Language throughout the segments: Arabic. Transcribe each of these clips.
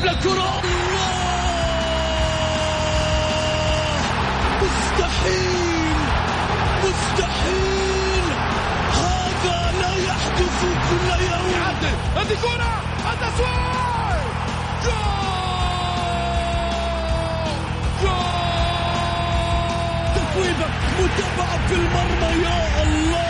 تلعب للكرة مستحيل! مستحيل! هذا لا يحدث كل يوم. هذه كرة! التسويق جول! جول! تسويبة متابعة في المرمى يا الله!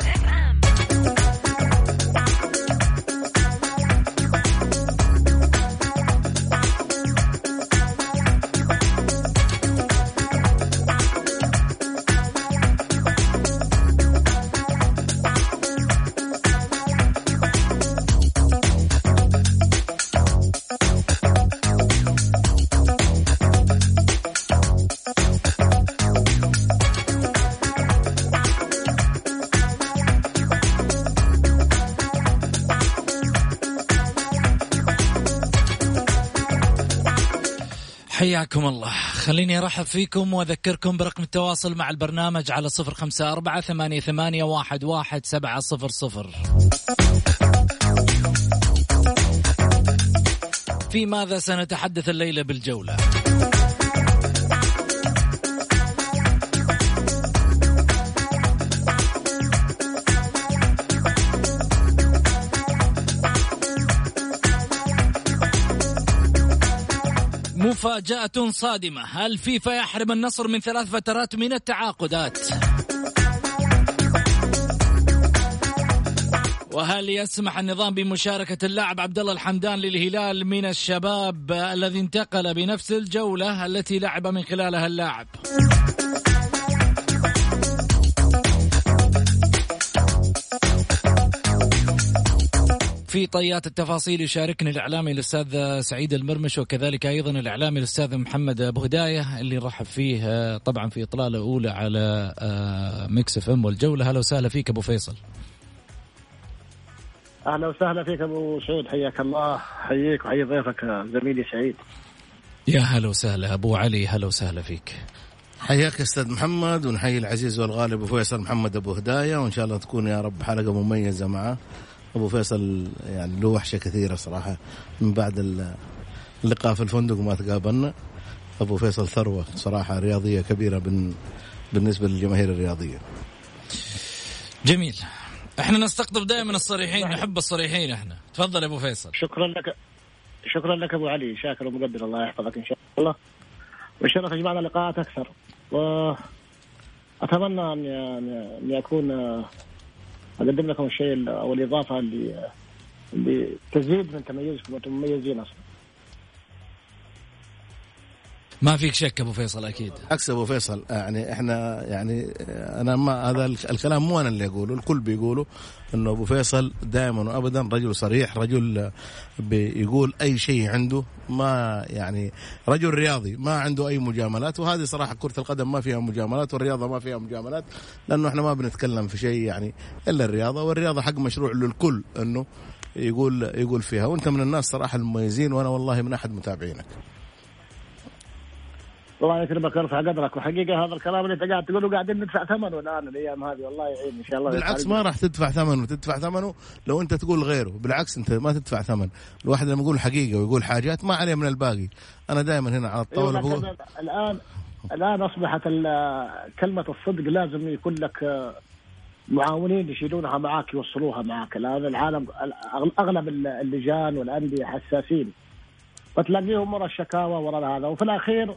حياكم الله. خليني أرحب فيكم وأذكركم برقم التواصل مع البرنامج على صفر خمسة أربعة ثمانية, ثمانية واحد, واحد سبعة صفر صفر. في ماذا سنتحدث الليلة بالجولة؟ مفاجأة صادمة هل فيفا يحرم النصر من ثلاث فترات من التعاقدات وهل يسمح النظام بمشاركة اللاعب عبد الله الحمدان للهلال من الشباب الذي انتقل بنفس الجولة التي لعب من خلالها اللاعب؟ في طيات التفاصيل يشاركني الإعلامي الأستاذ سعيد المرمش وكذلك أيضا الإعلامي الأستاذ محمد أبو هداية اللي رحب فيه آه، طبعا في إطلالة أولى على آه، Mix FM والجولة. هلا وسهلا فيك أبو فيصل. أهلا وسهلا فيك أبو سعود حياك الله. حييك وحيي ضيفك زميلي سعيد. يا هلا وسهلا أبو علي هلا وسهلا فيك. حياك أستاذ محمد ونحيي العزيز والغالي أبو فيصل محمد أبو هداية وإن شاء الله تكون يا رب حلقة مميزة معه. أبو فيصل يعني له وحشة كثيرة صراحة. من بعد اللقاء في الفندق وما تقابلنا. أبو فيصل ثروة صراحة رياضية كبيرة بالنسبة للجماهير الرياضية. جميل. إحنا نستقطب دائما الصريحين نحب الصريحين إحنا. تفضل يا أبو فيصل. شكرا لك شكرا لك أبو علي. شاكر ومقدر الله يحفظك إن شاء الله. والشرف يجمعنا لقاءات أكثر. وأتمنى أن أن يكون أقدم لكم الشيء أو الاضافه اللي اللي تزيد من تميزكم وأنتم مميزين أصلا. ما فيك شك أبو فيصل أكيد. عكس أبو فيصل. يعني إحنا يعني أنا ما هذا الكلام مو أنا اللي أقوله الكل بيقوله إنه أبو فيصل دائما وابدا رجل صريح رجل بيقول أي شيء عنده ما يعني رجل رياضي ما عنده أي مجاملات. وهذه صراحة كرة القدم ما فيها مجاملات والرياضة ما فيها مجاملات لأنه إحنا ما بنتكلم في شيء يعني إلا الرياضة. والرياضة حق مشروع للكل إنه يقول يقول فيها. وأنت من الناس صراحة المميزين وأنا والله من أحد متابعينك. الله يكرمك ويرفع قدرك. وحقيقة هذا الكلام اللي انت قاعد تقوله قاعدين ندفع ثمنه الآن الأيام هذه. والله يعين إن شاء الله. بالعكس ما راح تدفع ثمنه. تدفع ثمنه لو انت تقول غيره. بالعكس انت ما تدفع ثمن. الواحد لما يقول حقيقة ويقول حاجات ما عليه من الباقي. أنا دائما هنا على الطاولة أيوة بقول الان الآن أصبحت كلمة الصدق لازم يكون لك معاونين يشيلونها معاك يوصلوها معاك. الآن العالم أغلب اللجان والأندية حساسين. فتلاقيهم ورا الشكاوى ورا هذا. وفي الأخير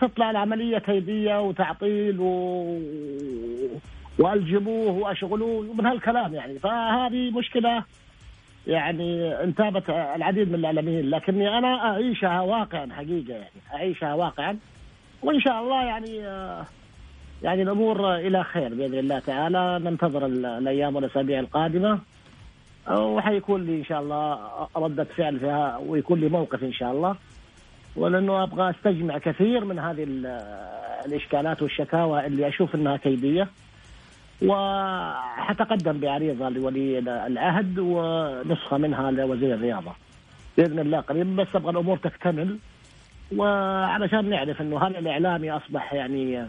تطلع العملية كيديه وتعطيل و... والجبوه وأشغلوه ومن هالكلام يعني. فهذه مشكلة يعني انتابت العديد من الإعلاميين لكني أنا أعيشها واقعا حقيقة يعني أعيشها واقعا. وإن شاء الله يعني يعني الأمور إلى خير بإذن الله تعالى. ننتظر الأيام والأسابيع القادمة. وحيكون لي إن شاء الله ردة فعل فيها ويكون لي موقف إن شاء الله. ولأنه أبغى أستجمع كثير من هذه الإشكالات والشكاوى اللي أشوف إنها كيدية وحتقدم بعريضة لولي العهد ونسخة منها لوزير الرياضة بإذن الله قريب بس أبغى الأمور تكتمل وعلشان نعرف إنه هل الإعلامي أصبح يعني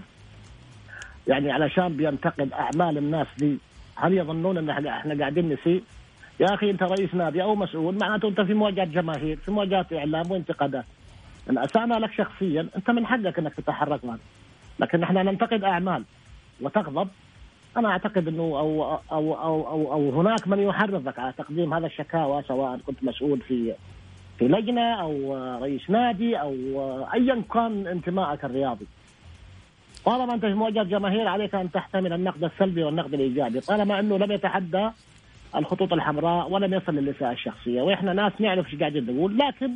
يعني علشان بينتقد أعمال الناس دي هل يظنون إن إحنا قاعدين نسيء؟ يا أخي أنت رئيس نادي أو مسؤول معناته أنت في مواجهه جماهير، في مواجهه إعلام وانتقادات. أسانا لك شخصيا أنت من حقك إنك تتحرك معنا. لكن إحنا ننتقد أعمال وتغضب أنا أعتقد إنه أو أو أو أو, أو هناك من يحرضك على تقديم هذا الشكاوى سواء كنت مسؤول في في لجنة أو رئيس نادي أو ايا كان انتمائك الرياضي. طالما أنت مواجهه جماهير عليك أن تحتمل النقد السلبي والنقد الإيجابي، طالما إنه لم يتحدى الخطوط الحمراء ولم يصل للإساءة الشخصية، وإحنا ناس نعرف إيش قاعدين نقول، لكن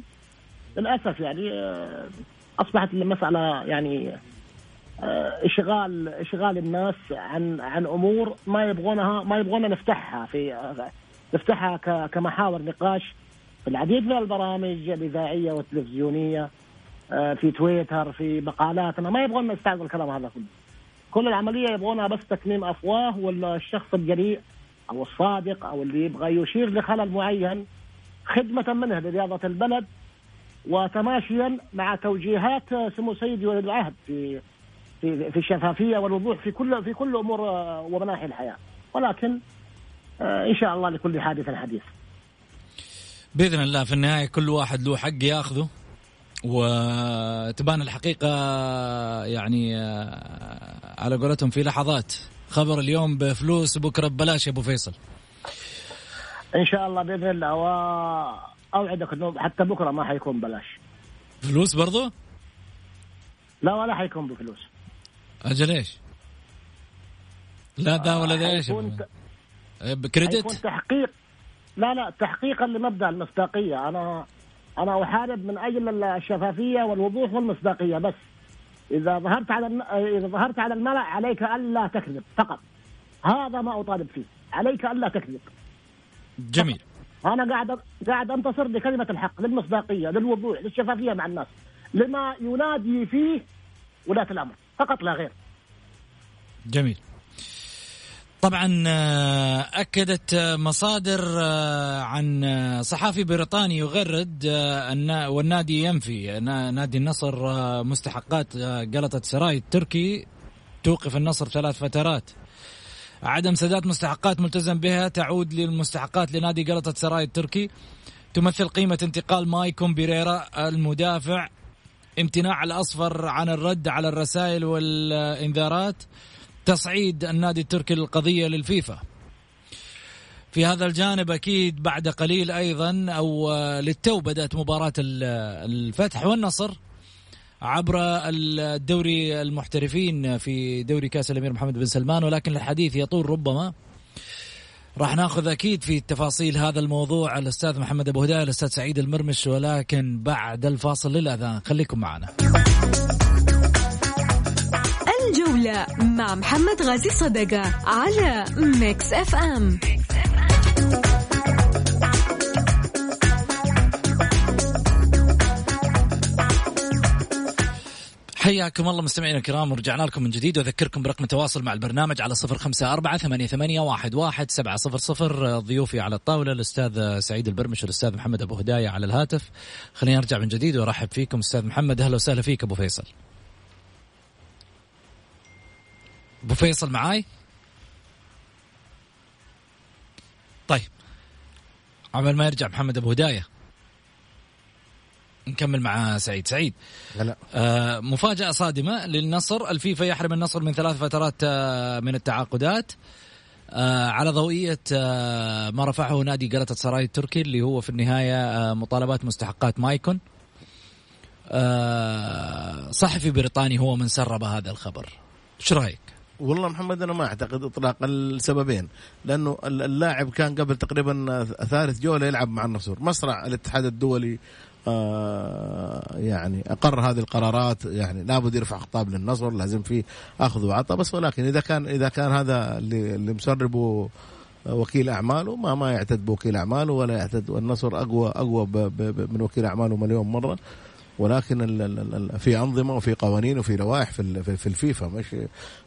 للأسف يعني آه، أصبحت المسألة يعني آه، إشغال إشغال الناس عن عن أمور ما يبغونها ما يبغونا نفتحها في نفتحها كمحاور نقاش في العديد من البرامج الإذاعية والتلفزيونية آه، في تويتر في مقالاتنا. ما يبغون نستعرض الكلام هذا كله. كل العملية يبغونها بس تكميم أفواه ولا الشخص الجريء أو الصادق أو اللي يبغى يشير لخلل معين خدمة منه لرياضة البلد. وتماشيا مع توجيهات سمو سيدي ولي العهد في في في الشفافية والوضوح في كل في كل أمور ومناحي الحياة. ولكن آه، إن شاء الله لكل حادث حديث. بإذن الله في النهاية كل واحد له حق ياخذه. وتبان الحقيقة يعني آه، على قولتهم في لحظات. خبر اليوم بفلوس وبكره ببلاش يا أبو فيصل. إن شاء الله بإذن الله. واوعدك إنه حتى بكرة ما حيكون بلاش. فلوس برضو؟ لا ولا حيكون بفلوس. أجل إيش؟ لا ذا ولا ذا إيش؟ بكريدت؟ حيكون تحقيق. لا لا تحقيقا لمبدأ المصداقية. أنا أنا أحارب من أجل الشفافية والوضوح والمصداقية بس. إذا ظهرت على إذا ظهرت على الملأ عليك ألا تكذب فقط. هذا ما أطالب فيه. عليك ألا تكذب. جميل. أنا قاعد قاعد أنتصر لكلمة الحق للمصداقية للوضوح للشفافية مع الناس لما ينادي فيه ولاة الأمر فقط لا غير. جميل. طبعا آه، أكدت آه، مصادر آه، عن صحافي بريطاني يغرد والنادي ينفي نادي النصر مستحقات جلطة سراي التركي توقف النصر ثلاث فترات. عدم سداد مستحقات ملتزم بها تعود للمستحقات لنادي جلطة سراي التركي. تمثل قيمة انتقال مايكون بيريرا المدافع. امتناع الأصفر عن الرد على الرسائل والإنذارات. تصعيد النادي التركي للقضية للفيفا. في هذا الجانب أكيد بعد قليل أيضا أو للتو بدأت مباراة الفتح والنصر. عبر الدوري المحترفين في دوري كأس الأمير محمد بن سلمان ولكن الحديث يطول ربما. راح ناخذ أكيد في تفاصيل هذا الموضوع الأستاذ محمد أبو هداية الأستاذ سعيد المرمش ولكن بعد الفاصل للأذان خليكم معنا. الجولة مع محمد غازي صدقة على Mix FM حياكم الله مستمعينا الكرام ورجعنا لكم من جديد وأذكركم برقم التواصل مع البرنامج على صفر خمسة أربعة ثمانية, ثمانية واحد, واحد سبعة صفر صفر. ضيوفي على الطاولة الأستاذ سعيد البرمش والأستاذ محمد أبو هداية على الهاتف. خليني أرجع من جديد وأرحب فيكم أستاذ محمد. أهلا وسهلا فيك أبو فيصل. أبو فيصل معاي؟ طيب عمل ما يرجع محمد أبو هداية. نكمل مع سعيد. سعيد. لا. آه مفاجأة صادمة للنصر. الفيفا يحرم النصر من ثلاث فترات آه من التعاقدات. آه على ضوئية آه ما رفعه نادي جلطة سراي التركي اللي هو في النهاية آه مطالبات مستحقات مايكون. آه صحفي بريطاني هو من سرب هذا الخبر. إيش رأيك؟ والله محمد أنا ما أعتقد إطلاق السببين لأنه اللاعب كان قبل تقريبا ثالث جولة يلعب مع النصر. مسرع الاتحاد الدولي آه يعني أقر هذه القرارات يعني لابد يرفع خطاب للنصر لازم في أخذ وعطاء بس ولكن إذا كان إذا كان هذا اللي, مسربه وكيل أعماله ما ما يعتد بوكيل أعماله ولا يعتد النصر أقوى أقوى من وكيل أعماله مليون مرة. ولكن في أنظمة وفي قوانين وفي لوائح في في في الفيفا. مش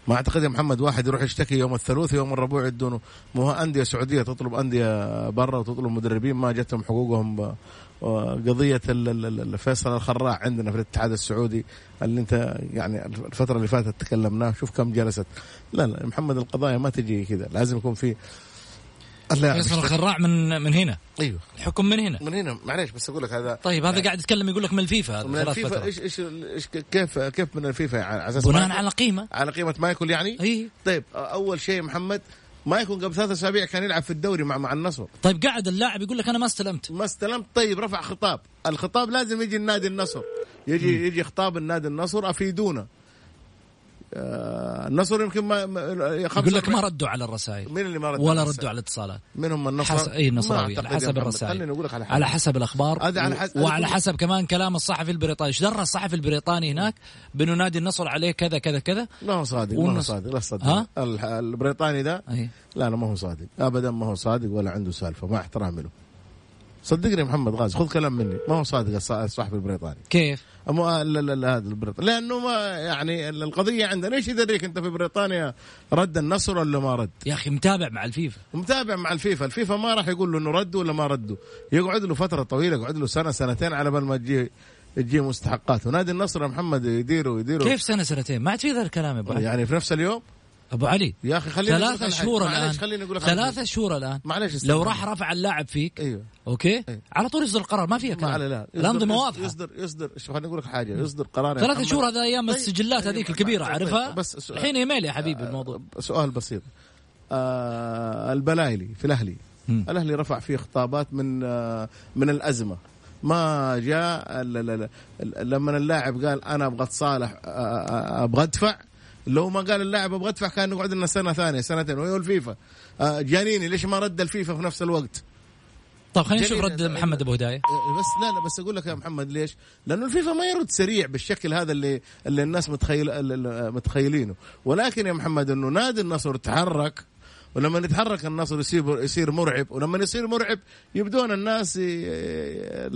ما أعتقد يا محمد واحد يروح يشتكي يوم الثلاث يوم الربوع يدونه مو أندية سعودية تطلب أندية برا وتطلب مدربين ما جتهم حقوقهم قضيه فيصل الخراع عندنا في الاتحاد السعودي اللي أنت يعني الفترة اللي فاتت تكلمناه. شوف كم جلست. لا لا محمد القضايا ما تجي كذا. لازم يكون في اللاعب فيصل. الخراع من من هنا. أيوه. الحكم من هنا. من هنا معليش بس أقول لك هذا طيب هذا قاعد يتكلم يقول لك من الفيفا هذا من الفيفا إيش إيش إيش كيف كيف من الفيفا؟ يعني على أساس بناء؟ على قيمة. على قيمة مايكل يعني؟ إي. طيب أول شيء محمد مايكل قبل ثلاث أسابيع كان يلعب في الدوري مع مع النصر. طيب قاعد اللاعب يقول لك أنا ما استلمت. ما استلمت. طيب رفع خطاب. الخطاب لازم يجي النادي النصر. يجي يجي خطاب النادي النصر أفيدونا. النصر يمكن ما يقول لك ما 45 ردوا على الرسائل. مين اللي ما رد ولا ردوا؟ على الاتصالات. من هم النصر؟ حسب إي ما نصراوي أعتقد على حسب. الرسائل. خليني أقول لك على على حسب الأخبار. هذا على حسب- وعلى حسب كمان كلام الصحفي البريطاني. إيش درى الصحفي البريطاني هناك بانه نادي النصر عليه كذا كذا كذا؟ ما هو صادق ما هو صادق لا؟ ال- البريطاني ده. لا لا ما هو صادق. ابدا ما هو صادق ولا عنده سالفة مع احترامي له. صدقني محمد غازي خذ كلام مني. ما هو صادق الص- الصحفي البريطاني. كيف؟ مو لا لا لا هذا البريطاني. لأنه ما يعني القضية عندنا إيش يدريك أنت في بريطانيا؟ رد النصر ولا ما رد؟ يا أخي متابع مع الفيفا. متابع مع الفيفا. الفيفا ما راح يقول له إنه رد ولا ما رده يقعد له فترة طويلة يقعد له سنة سنتين على بال ما تجي تجي مستحقاته. نادي النصر يا محمد يديروا يديروا. كيف سنة سنتين؟ ما عاد في ذا الكلام يا يعني في نفس اليوم؟ أبو علي يا أخي لك ثلاثة. شهور الآن خليني أقول لك ثلاثة. شهور الآن معليش لو. راح رفع اللاعب فيك أيوه okay أيوة. على طول يصدر قرار ما فيها كلام لا الانظمه يصدر- واضحه يصدر يصدر شوف خليني أقول لك حاجة يصدر قرار ثلاثة. شهور هذا أيام طيب. السجلات هذيك أيوة. الكبيرة. عارفها بس. الحين إيميل يا حبيبي الموضوع سؤال بسيط آه البلايلي في الأهلي مم. الأهلي رفع فيه خطابات من آه من الأزمة ما جاء لما اللاعب قال أنا أبغى اتصالح آه، آه، أبغى أدفع لو ما قال اللاعب أبغى أدفع كان نقعد لنا سنة ثانية سنتين. وهو الفيفا. آه جانيني ليش ما رد الفيفا في نفس الوقت؟ طيب خلينا نشوف. رد محمد أبو هداية. بس لا لا بس أقول لك يا محمد ليش؟ لأنه الفيفا ما يرد سريع بالشكل هذا اللي اللي الناس متخيل متخيلينه، ولكن يا محمد إنه نادي النصر تحرك ولما يتحرك النصر يصير يصير مرعب ولما يصير مرعب يبدون الناس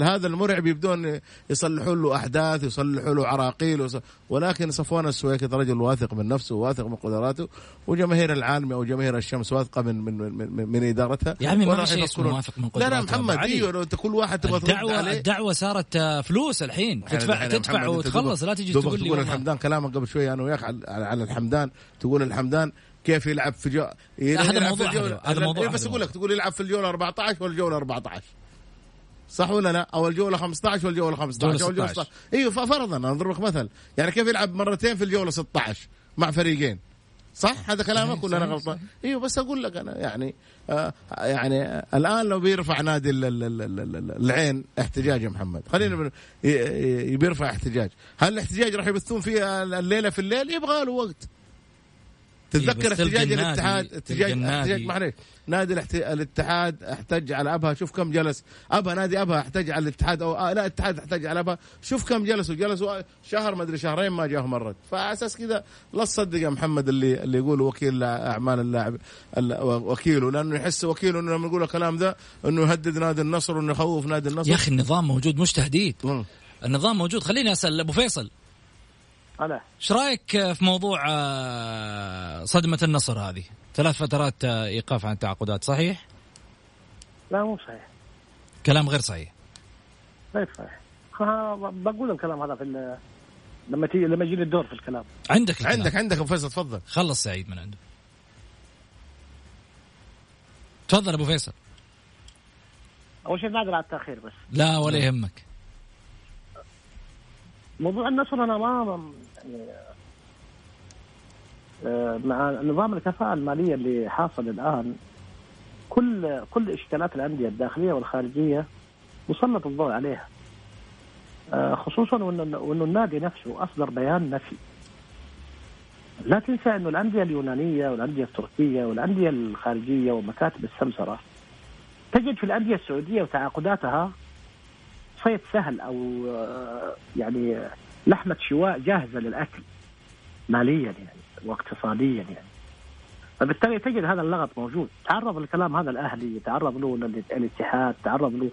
هذا المرعب يبدون يصلحوا له أحداث يصلحوا له عراقيل ولكن صفوان السويكت رجل واثق من نفسه واثق من قدراته وجماهير العالم أو جماهير الشمس واثقة من من من, من, من إدارتها يا عمي ما في شيء واثق من لا لا قدراته يا أبو محمد. إيوه لو انت كل واحد تبغى عليه الدعوة صارت آه، فلوس الحين تدفع يا تدفع أنت وتخلص لا تجي تقول لي تقول. الحمدان كلامك قبل شوي أنا وياك على الحمدان تقول الحمدان كيف يلعب في جو هذا في موضوع الجولة- هذا- هذا موضوع إيه بس أقول لك تقول يلعب في الجولة 14 ولا الجوله 14 صح ولا لا؟ أو الجولة 15 ولا الجوله 15 جولة أو الجولة 16. 16 إيوه ففرضا أنا اضرب لك مثل. يعني كيف يلعب مرتين في الجولة 16 مع فريقين؟ صح؟ هذا كلامك ولا أنا غلطان؟ إيوه بس أقول لك أنا يعني آه يعني آه الآن لو بيرفع نادي ال- ال- ال- ال- ال- العين احتجاج يا محمد. خلينا بيرفع احتجاج. هل الاحتجاج راح يبثون فيه الليلة في الليل؟ يبغى له وقت. تتذكر تلقى احتجاج الاتحاد احتجاج احتجاج معلش نادي الاتحاد احتج على أبها. شوف كم جلس. أبها نادي أبها احتج على الاتحاد أو آه لا الاتحاد احتج على أبها. شوف كم جلسوا. جلسوا شهر ما أدري شهرين ما جاهم رد فعلى أساس كذا لا تصدق يا محمد اللي اللي يقول وكيل أعمال اللاعب ال- وكيله. لأنه يحس وكيله إنه لما يقول الكلام ذا إنه يهدد نادي النصر وإنه يخوف نادي النصر. يا أخي النظام موجود مش تهديد. النظام موجود. خليني أسأل أبو فيصل. أنا. إيش رأيك في موضوع آه، صدمة النصر هذه؟ ثلاث فترات آه، إيقاف عن التعاقدات صحيح؟ لا مو صحيح. كلام غير صحيح. غير صحيح. ها- بقول الكلام هذا في لما تيجي لما يجي الدور في الكلام. عندك الكلام. عندك عندك أبو فيصل تفضل. خلص سعيد من عنده. تفضل أبو فيصل. أول شيء نادر على التأخير بس. لا ولا يهمك. موضوع النصر أنا ما يعني آه، مع نظام الكفاءة المالية اللي حاصل الآن كل كل إشكالات الأندية الداخلية والخارجية مسلط الضوء عليها. آه، خصوصا وإنه النادي نفسه أصدر بيان نفي. لا تنسى إنه الأندية اليونانية والأندية التركية والأندية الخارجية ومكاتب السمسرة تجد في الأندية السعودية وتعاقداتها صيد سهل أو آه، يعني لحمة شواء جاهزة للأكل ماليا يعني واقتصاديا يعني. فبالتالي تجد هذا اللغط موجود. تعرض الكلام هذا الأهلي تعرض له الاتحاد تعرض له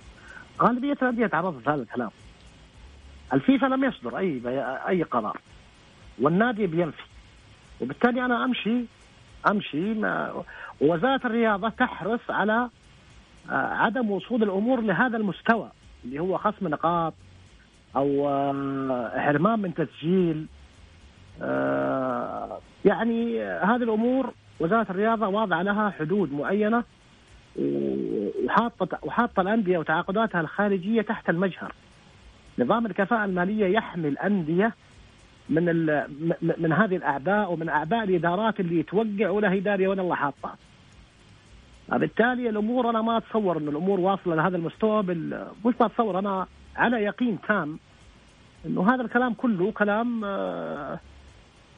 غالبية الأندية تعرضت لهذا الكلام. الفيفا لم يصدر أي أي قرار والنادي بينفي. وبالتالي أنا أمشي أمشي ما ووزاره الرياضة تحرص على آه، عدم وصول الأمور لهذا المستوى. اللي هو خصم نقاط أو آه، حرمان من تسجيل آه، يعني هذه الأمور وزارة الرياضة واضعة لها حدود معينة وحاطة وحاطة الأندية وتعاقداتها الخارجية تحت المجهر. نظام الكفاءة المالية يحمي الأندية من من هذه الاعباء ومن اعباء الإدارات اللي توقع ولا هي داريه ولا الله حاطه. بالتالي الأمور أنا ما اتصور إن الأمور واصلة لهذا المستوى بال... مش ما اتصور أنا على يقين تام إنه هذا الكلام كله كلام آه،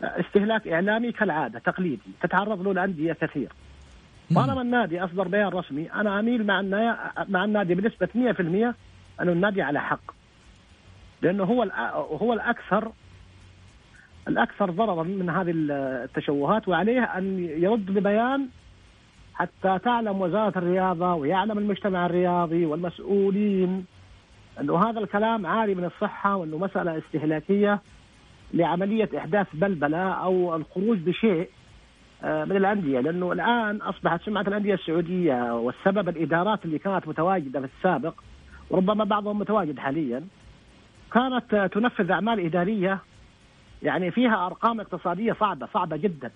استهلاك إعلامي كالعادة تقليدي تتعرض له الانديه كثير. طالما النادي أصدر بيان رسمي أنا أميل مع مع النادي بنسبة 100% انه النادي على حق. لأنه هو هو الأكثر الأكثر ضررا من هذه التشوهات وعليه أن يرد ببيان حتى تعلم وزارة الرياضة ويعلم المجتمع الرياضي والمسؤولين انه هذا الكلام عاري من الصحة وأنه مسألة استهلاكية لعملية إحداث بلبلة أو الخروج بشيء آه، من الأندية لأنه الآن أصبحت سمعة الأندية السعودية والسبب الإدارات اللي كانت متواجدة في السابق وربما بعضهم متواجد حاليا كانت تنفذ أعمال إدارية يعني فيها أرقام اقتصادية صعبة صعبة جدا.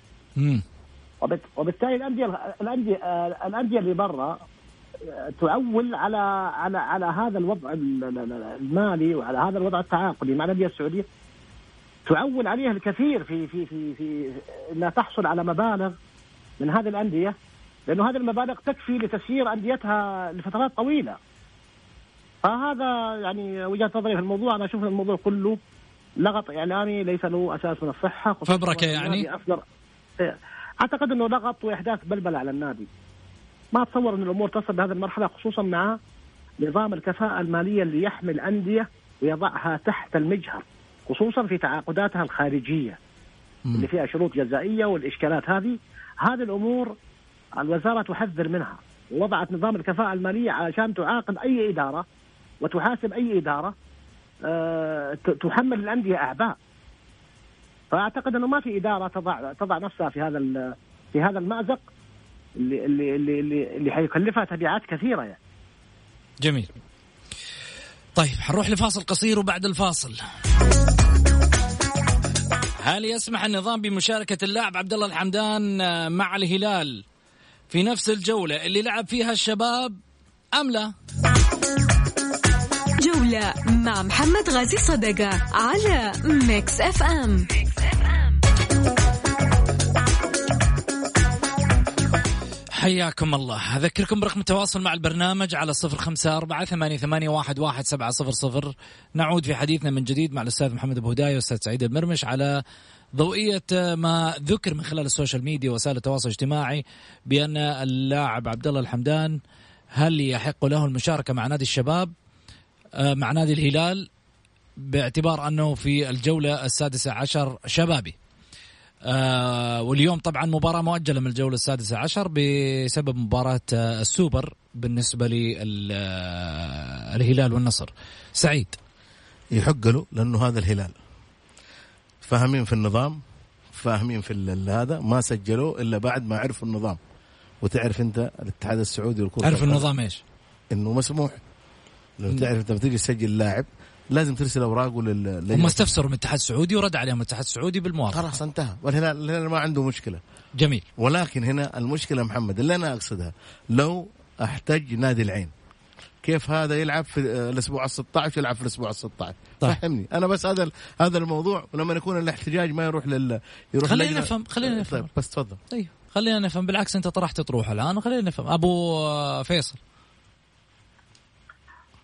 وبالتالي الأندية الأندية آه، الأندية اللي برا آه، تعول على على على هذا الوضع المالي وعلى هذا الوضع التعاقدي مع الأندية السعودية تعول عليها الكثير في في في في انها تحصل على مبالغ من هذه الأندية لأنه هذه المبالغ تكفي لتسيير أنديتها لفترات طويلة. فهذا يعني وجهة نظري في الموضوع أنا أشوف الموضوع كله لغط إعلامي ليس له أساس من الصحة فبركة يعني؟ أصدر أعتقد إنه لغط واحداث بلبله على النادي. ما اتصور إن الأمور تصل بهذه المرحلة خصوصا مع نظام الكفاءة المالية اللي يحمي الانديه ويضعها تحت المجهر. خصوصا في تعاقداتها الخارجية م. اللي فيها شروط جزائية والإشكالات هذه هذه الأمور الوزارة تحذر منها ووضعت نظام الكفاءة المالية عشان تعاقب أي إدارة وتحاسب أي إدارة أه تحمل الأندية أعباء فأعتقد أنه ما في إدارة تضع تضع نفسها في هذا في هذا المأزق اللي اللي اللي اللي حيكلفها تبعات كثيرة يعني. جميل. طيب حنروح لفاصل قصير وبعد الفاصل هل يسمح النظام بمشاركة اللاعب عبد الله الحمدان آه، مع الهلال في نفس الجولة اللي لعب فيها الشباب أم لا؟ جولة مع محمد غازي صدقة على Mix FM حياكم الله. أذكركم برقم التواصل مع البرنامج على صفر خمسة أربعة ثمانية, ثمانية واحد, واحد سبعة صفر صفر. نعود في حديثنا من جديد مع الأستاذ محمد أبو هداية والأستاذ سعيد المرمش على ضوئية ما ذكر من خلال ال social media وسائل التواصل الاجتماعي بأن اللاعب عبد الله الحمدان هل يحق له المشاركة مع نادي الشباب آه، مع نادي الهلال باعتبار أنه في الجولة السادسة عشر شبابي؟ آه واليوم طبعا مباراة مؤجلة من الجولة السادسة عشر بسبب مباراة آه السوبر بالنسبة للهلال والنصر. سعيد. يحق له لأنه هذا الهلال. فاهمين في النظام فاهمين في هذا ما سجلوه إلا بعد ما عرفوا النظام. وتعرف أنت الاتحاد السعودي والكرة عرف النظام إيش؟ إنه مسموح. لو تعرف أنت بتيجي تسجل لاعب لازم ترسل اوراقه لل هم استفسروا من الاتحاد السعودي ورد عليهم الاتحاد السعودي بالموافقه خلاص انتهى. والهلال الهلال ما عنده مشكلة. جميل. ولكن هنا المشكلة محمد اللي أنا أقصدها لو أحتج نادي العين كيف هذا يلعب في الأسبوع ال 16 يلعب في الأسبوع ال 16 طيب. فهمني. أنا بس هذا هذا الموضوع ولما يكون الاحتجاج ما يروح لل يروح خلينا نفهم خلينا نفهم. طيب بس تفضل. أيوه خلينا نفهم بالعكس أنت طرحت تروح الآن خلينا نفهم. أبو فيصل.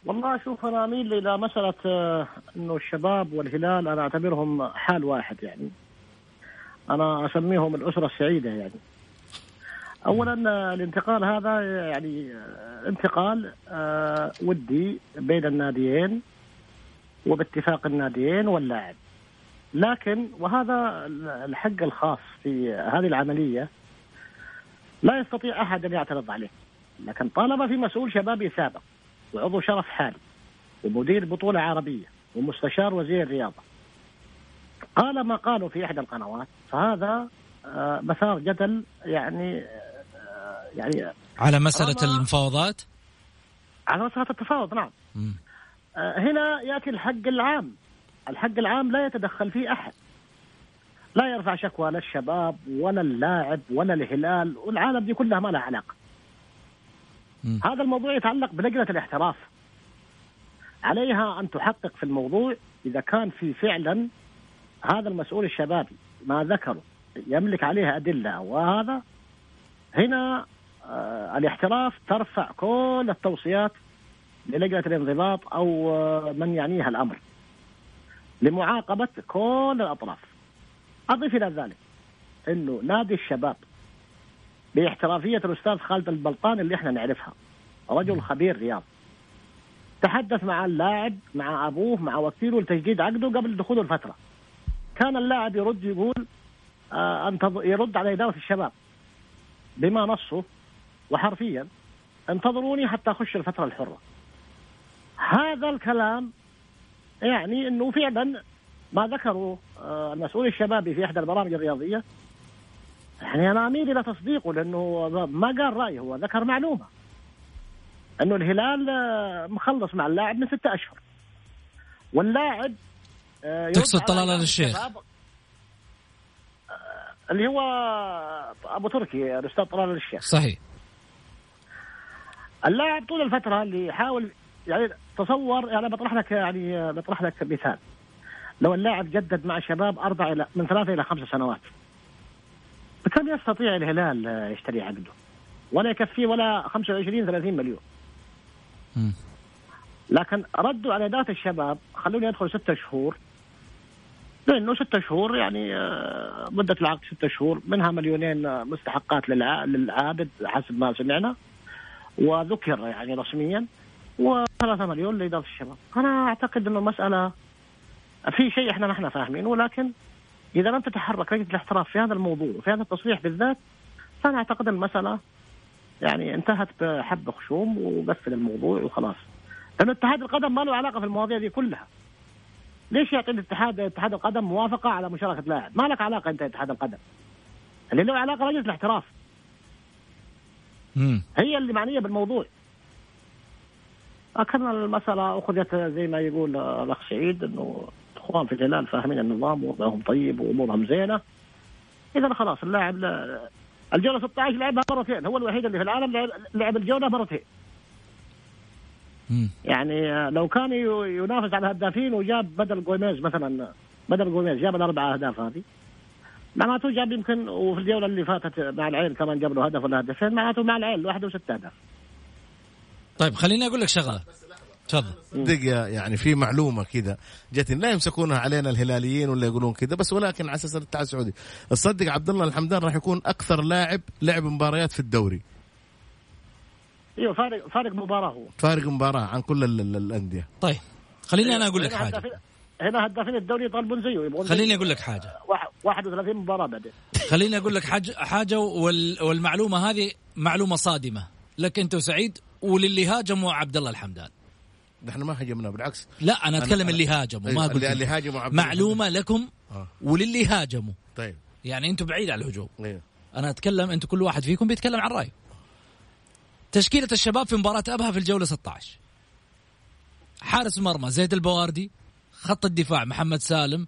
والله شوف أنا أميل إلى مسألة آه، إنه الشباب والهلال أنا أعتبرهم حال واحد يعني. أنا أسميهم الأسرة السعيدة يعني. اولا آه، الانتقال هذا يعني آه، انتقال ودي بين الناديين وباتفاق الناديين واللاعب. لكن وهذا الحق الخاص في هذه العملية لا يستطيع أحد أن يعترض عليه. لكن طالما في مسؤول شبابي سابق وعضو شرف حالي ومدير بطولة عربية ومستشار وزير الرياضه قال ما قالوا في إحدى القنوات فهذا آه، مثار جدل يعني آه، يعني على مسألة طالما- المفاوضات؟ على مسألة التفاوض نعم. مم. آه، هنا يأتي الحق العام. الحق العام لا يتدخل فيه أحد. لا يرفع شكوى لا الشباب ولا اللاعب ولا الهلال والعالم دي كلها ما لها علاقة. مم. هذا الموضوع يتعلق بلجنة الاحتراف. عليها أن تحقق في الموضوع إذا كان في فعلا هذا المسؤول الشبابي ما ذكره يملك عليها أدلة. وهذا هنا آه الاحتراف ترفع كل التوصيات للجنة الانضباط أو آه، من يعنيها الأمر لمعاقبة كل الأطراف. أضيف إلى ذلك إنه نادي الشباب باحترافية الأستاذ خالد البلطان اللي إحنا نعرفها رجل خبير رياض تحدث مع اللاعب مع أبوه مع وكيله لتجديد عقده قبل دخوله الفترة. كان اللاعب يرد يقول آه انتظ... يرد على إدارة الشباب بما نصه وحرفيا انتظروني حتى أخش الفترة الحرة. هذا الكلام يعني إنه فعلا ما ذكره آه، المسؤول الشبابي في إحدى البرامج الرياضية يعني أنا أميل إلى تصديقه لأنه ما قال رأيه هو ذكر معلومة. أنه الهلال آه، مخلص مع اللاعب من ستة أشهر. واللاعب آه، تقصد طلال الشيخ. الشباب، آه، اللي هو أبو تركي الأستاذ طلال الشيخ. صحيح. اللاعب طول الفترة اللي يحاول يعني تصور يعني بطرح لك يعني بطرح لك مثال. لو اللاعب جدد مع شباب أربع إلى من ثلاثة إلى خمس سنوات. بكم يستطيع الهلال يشتري عقده. ولا يكفيه ولا 25 30 مليون. لكن ردوا على إدارة الشباب خلوني ادخل ستة شهور. لأنه ستة شهور يعني آه، مدة العقد ستة شهور منها مليونين آه، مستحقات للع- للعابد حسب ما سمعنا. وذكر يعني رسميا وثلاثة مليون لإدارة الشباب. أنا أعتقد أنه المسألة في شيء إحنا ما إحنا فاهمين ولكن إذا لم تتحرك لجنة الاحتراف في هذا الموضوع وفي هذا التصريح بالذات فأنا أعتقد المسألة يعني انتهت بحب خشوم وقفل الموضوع وخلاص. لأن اتحاد القدم ما له علاقة في المواضيع دي كلها. ليش يعطي الاتحاد اتحاد القدم موافقة على مشاركة لاعب؟ ما لك علاقة أنت اتحاد القدم. اللي له علاقة لجنة الاحتراف. مم. هي اللي معنية بالموضوع. لكن المسألة أخذت زي ما يقول الأخ سعيد أنه الإخوان في الهلال فاهمين النظام ووضعهم طيب وأمورهم زينة. إذا خلاص اللاعب لا- الجولة 16 لعبها مرتين. هو الوحيد اللي في العالم لعب- الجولة مرتين. يعني لو كان ينافس على الهدافين وجاب بدل جوميز مثلا بدل جوميز جاب الأربع أهداف هذه. معناته جاب يمكن وفي الجولة اللي فاتت مع العين كمان جاب له هدف ولا هدفين معناته مع العين لوحده وست أهداف. طيب خليني أقول لك شغلة. تفضل. دقيقة يعني في معلومة كذا جتني لا يمسكونها علينا الهلاليين ولا يقولون كذا بس ولكن على أساس الاتحاد السعودي. تصدق عبد الله الحمدان راح يكون أكثر لاعب لعب مباريات في الدوري. أيوه فارق فارق مباراة هو. فارق مباراة عن كل ال- ال- الأندية. طيب خليني أنا أقول لك هدافين- هنا هدافين الدوري يطالبون زيه يبغون خليني. أقول لك حاجة. واحد- 31 مباراة بعدين خليني أقول لك حاجة حاجة وال والمعلومة هذه معلومة صادمة. لك أنت وسعيد وللي هاجموا عبد الله الحمدان. نحن ما هاجمنا بالعكس. لا أنا أتكلم أنا- اللي هاجموا ما قلت اللي-. هاجموا عبد معلومة لكم آه. وللي هاجموا. طيب. يعني أنتم بعيد عن الهجوم. أيوه. أنا أتكلم أنتم كل واحد فيكم بيتكلم عن رايه تشكيلة الشباب في مباراة أبها في الجولة 16 حارس المرمى زيد البواردي خط الدفاع محمد سالم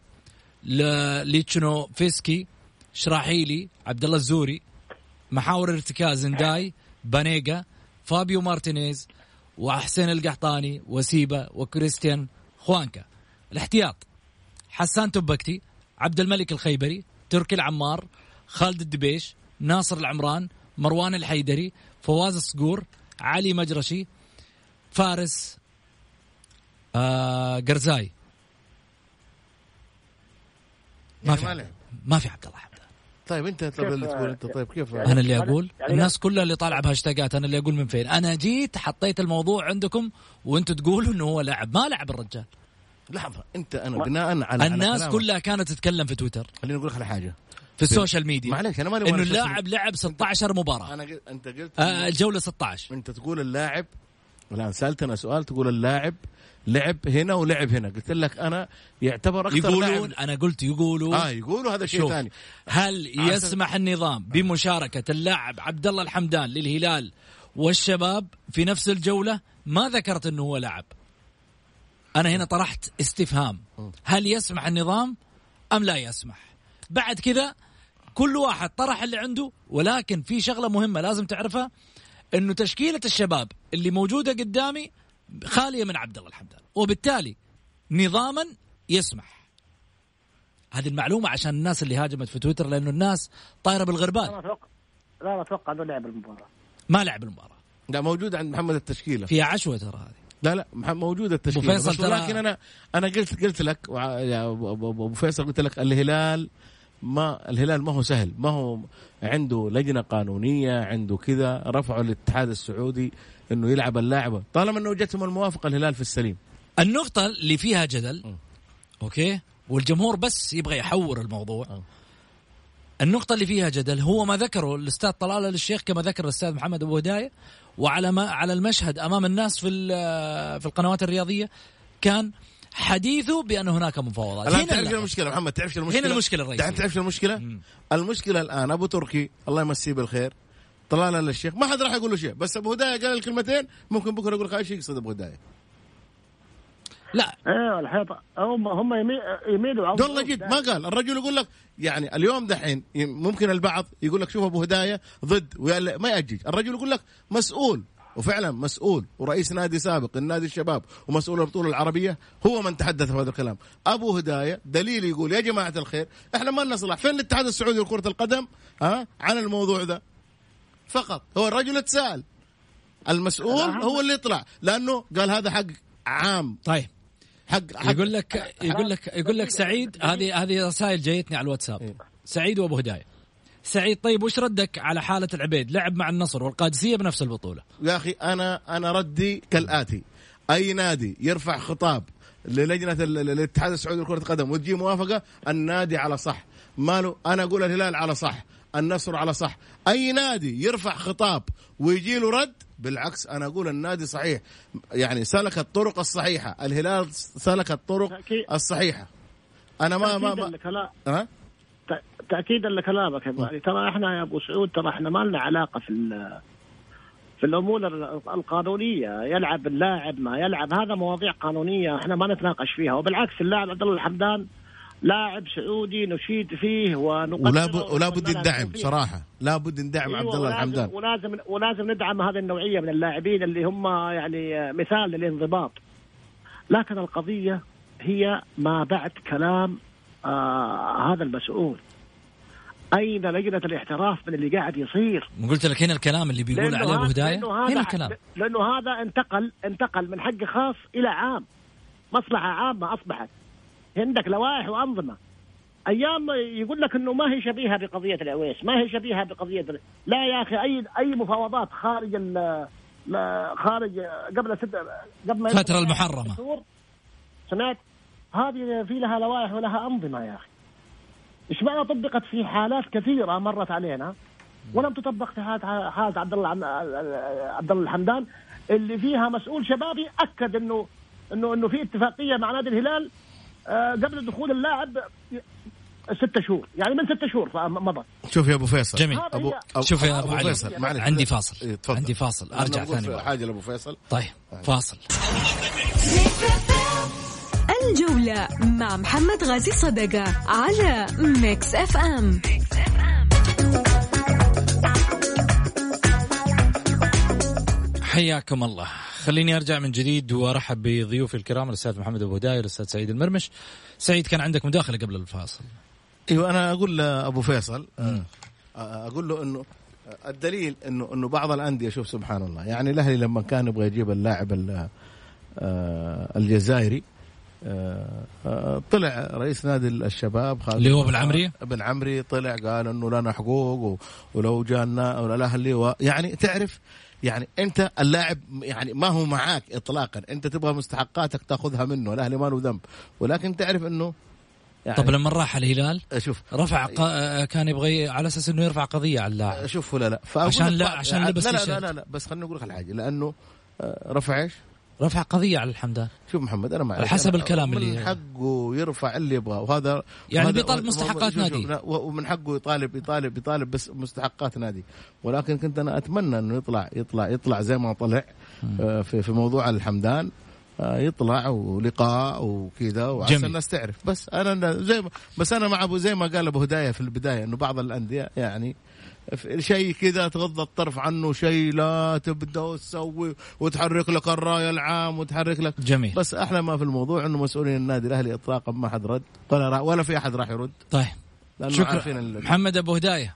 ليتشنوفسكي شراحيلي عبد الله الزوري محاور ارتكاز نداي بانيجا فابيو مارتينيز وحسين القحطاني وسيبا وكريستيان خوانكا. الاحتياط. حسان تبكتي عبد الملك الخيبري تركي العمار خالد الدبيش ناصر العمران مروان الحيدري فواز الصقور علي مجرشي فارس آه قرزاي. ما يعني في ما في عبد الله طيب انت طب اللي تقول انت طيب كيف؟ يعني- أنا اللي يعني- أقول يعني الناس كلها اللي طالعة بهاشتاجات أنا اللي أقول من فين؟ أنا جيت حطيت الموضوع عندكم وأنتم تقولوا إنه هو لاعب ما لعب الرجال. لحظة انت أنا بناء على الناس. كلها كانت تتكلم في تويتر. خليني أقول لك على حاجة. في ال social media. معلش أنا ماني إنه اللاعب لعب 16 مباراة. أنا قلت أنت قلت آه الجولة 16 أنت تقول اللاعب الآن سالتنا سؤال تقول اللاعب لعب هنا ولعب هنا. قلت لك أنا يعتبر أكثر يقولون لاعب أنا قلت يقولون. آه يقولوا هذا شيء ثاني. هل يسمح النظام بمشاركة اللاعب عبد الله الحمدان للهلال والشباب في نفس الجولة؟ ما ذكرت إنه هو لعب أنا هنا طرحت استفهام. هل يسمح النظام أم لا يسمح؟ بعد كذا كل واحد طرح اللي عنده ولكن في شغلة مهمة لازم تعرفها. إنه تشكيلة الشباب اللي موجودة قدامي خالية من عبد الله الحمدان وبالتالي نظاما يسمح. هذه المعلومة عشان الناس اللي هاجمت في تويتر لأنه الناس طايرة لا بالغربال أتوقع لا أتوقع إنه لعب المباراة. ما لعب المباراة. لا موجود عند محمد التشكيلة. فيها عشوة ترى هذه. لا لا موجوده التشكيلة. بس ولكن أنا أنا قلت قلت لك أبو فيصل قلت لك الهلال ما الهلال ما هو سهل ما هو عنده لجنة قانونية عنده كذا رفعوا للاتحاد السعودي إنه يلعب اللاعب. طالما إنه جتهم الموافقة الهلال في السليم. النقطة اللي فيها جدل أوكي؟ والجمهور بس يبغى يحور الموضوع. أه. النقطة اللي فيها جدل هو ما ذكره الأستاذ طلال الشيخ كما ذكر الأستاذ محمد أبو هداية وعلى ما على المشهد أمام الناس في في القنوات الرياضية كان حديثه بأن هناك مفاوضات. هنا تعرف. المشكلة محمد؟ تعرف شو المشكلة هنا المشكلة؟ الرئيسية. تعرف المشكلة؟ مم. المشكلة الآن أبو تركي الله يمسيه بالخير طلال الشيخ ما حد راح يقول له شيء بس أبو هداية قال الكلمتين ممكن بكرة يقول لك إيش يقصد أبو هداية. لا. أيوه الحيطه هم هم يمي- يميلوا عن والله جد ما قال. الرجل يقول لك يعني اليوم دحين ممكن البعض يقول لك شوف أبو هداية ضد ما يأجج. الرجل يقول لك مسؤول. وفعلا مسؤول ورئيس نادي سابق النادي الشباب ومسؤول البطولة العربية هو من تحدث في هذا الكلام. أبو هداية دليل يقول يا جماعة الخير إحنا ما لنا صلاح. فين الاتحاد السعودي لكرة القدم؟ ها؟ عن الموضوع ذا فقط. هو الرجل اتسأل. المسؤول هو اللي يطلع لأنه قال هذا حق عام. طيب. حق, حق يقول لك يقول لك يقول لك سعيد هذه هذه رسائل جايتني على الواتساب. إيه. سعيد وأبو هداية. سعيد طيب وش ردك على حالة العبيد؟ لعب مع النصر والقادسية بنفس البطولة. يا أخي أنا أنا ردي كالآتي. أي نادي يرفع خطاب للجنة ال- ال- الاتحاد السعودي لكرة القدم وتجي موافقة النادي على صح. ماله؟ أنا أقول الهلال على صح النصر على صح. أي نادي يرفع خطاب ويجي له رد؟ بالعكس أنا أقول النادي صحيح. يعني سلك الطرق الصحيحة. الهلال سلك الطرق. الصحيحة. أنا ما ما, ما ت- تأكيدا لكلامك يا علي. ترى إحنا يا أبو سعود ترى إحنا ما لنا علاقة في في الأمور ال- القانونية. يلعب اللاعب ما يلعب. هذا مواضيع قانونية إحنا ما نتناقش فيها. وبالعكس اللاعب عبد الله الحمدان لاعب سعودي نشيد فيه ونقدره ولا ب... ولا بد. صراحة. لا بد ندعم أيوة، عبد الله الحمدان. ولازم ولازم ندعم هذه النوعية من اللاعبين اللي هم يعني مثال للانضباط. لكن القضية هي ما بعد كلام آه هذا المسؤول. أين لجنة الاحتراف من اللي قاعد يصير؟ قلت لك هنا الكلام اللي بيقول عليه أبو هداية؟ هنا الكلام. لأنه هذا انتقل انتقل من حق خاص إلى عام. مصلحة عامة أصبحت. عندك لوائح وأنظمة. أيام يقول لك إنه ما هي شبيهة بقضية العويس ما هي شبيهة بقضية لا يا أخي اي أي مفاوضات خارج ال خارج قبل ست قبل المحرمة. شهور. سمعت؟ هذه في لها لوائح ولها أنظمة يا أخي. إيش معنى طبقت في حالات كثيرة مرت علينا؟ ولم تطبق في حالة حالة عبد الله عبد الله الحمدان اللي فيها مسؤول شبابي أكد انه انه إنه في اتفاقية مع نادي الهلال آه، قبل دخول اللاعب ستة شهور. يعني من ستة شهور مضت شوف يا أبو فيصل. جميل. ابو أبو- شوف يا أبو علي فيصل معلش. عندي فاصل. إيه، تفضل. عندي فاصل. أرجع ثاني. حاجة لأبو فيصل؟ طيب فاصل. الجولة مع محمد غازي صدقة على Mix FM حياكم الله. خليني أرجع من جديد وأرحب بضيوفي الكرام الأستاذ محمد أبو هدايه والاستاذ سعيد المرمش. سعيد كان عندك مداخلة قبل الفاصل. أيوه أنا أقول لأبو فيصل آه، أقول له إنه الدليل إنه إنه بعض الأندية شوف سبحان الله يعني الأهلي لما كان يبغى يجيب اللاعب ال- آه، الجزائري آه، آه، طلع رئيس نادي الشباب خالد اللي هو بن عمري؟ بن عمري طلع قال إنه لنا حقوق ولو جانا ولا الاهلي. يعني تعرف يعني أنت اللاعب يعني ما هو معاك اطلاقا أنت تبغى مستحقاتك تأخذها منه الأهلي ما له ذنب ولكن تعرف إنه يعني طب لما راح الهلال شوف رفع ق... كان يبغى على أساس إنه يرفع قضية على اللاعب شوف ولا لا عشان لا- عشان لبس لا لا, تيشيرت. لا لا بس خليني أقول لك الحاجة لأنه آه، رفع إيش؟ رفع قضية على الحمدان. شوف محمد أنا ما حسب الكلام من اللي- حقه يرفع اللي يبغاه وهذا يعني وهذا- بيطالب مستحقات نادي. ومن حقه يطالب يطالب يطالب بس مستحقات نادي. ولكن كنت أنا أتمنى إنه يطلع يطلع يطلع زي ما طلع آه، في في موضوع الحمدان آه، يطلع ولقاء وكذا وعشان. الناس تعرف. بس أنا زي ما بس أنا مع ابو زي ما قال أبو هداية في البداية إنه بعض الأندية يعني شيء كذا تغض الطرف عنه شيء لا تبدا تسوي وتحرك لك الرايه العام وتحرك لك. جميل. بس أحلى ما في الموضوع انه مسؤولين النادي الاهلي اطلاقا ما حد رد ولا ولا في احد راح يرد. طيب. لأنه شكرا. محمد أبو هداية.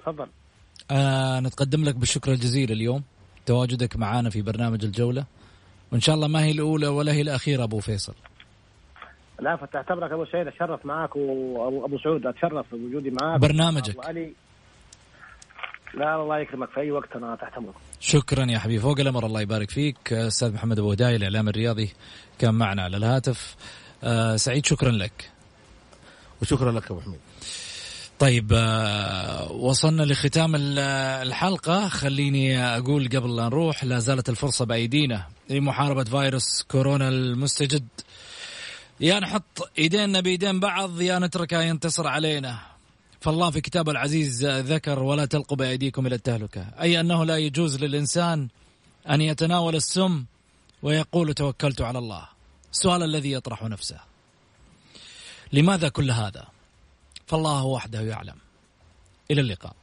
تفضل. آه نتقدم لك بالشكر الجزيل اليوم. تواجدك معنا في برنامج الجولة. وإن شاء الله ما هي الأولى ولا هي الأخيرة أبو فيصل. لا فتعتبرك أبو سعيد أتشرف معاك وابو أبو سعود أتشرف بوجودي معاك. برنامجك. أبو علي. لا الله يكرمك في أي وقت أنا تحت امرك شكرا يا حبيبي. فوق الأمر الله يبارك فيك. أستاذ محمد أبو هدايه الإعلام الرياضي كان معنا على الهاتف. آه سعيد شكرا لك. وشكرا لك أبو حميد. طيب آه، وصلنا لختام ال- الحلقة. خليني أقول قبل لا نروح لا زالت الفرصة بأيدينا لمحاربة فيروس كورونا المستجد. يا نحط إيدينا بإيدين بعض يا نتركها ينتصر علينا. فالله في كتابه العزيز ذكر ولا تلقوا بأيديكم إلى التهلكة. أي أنه لا يجوز للإنسان أن يتناول السم ويقول توكلت على الله. السؤال الذي يطرح نفسه. لماذا كل هذا؟ فالله وحده يعلم. إلى اللقاء.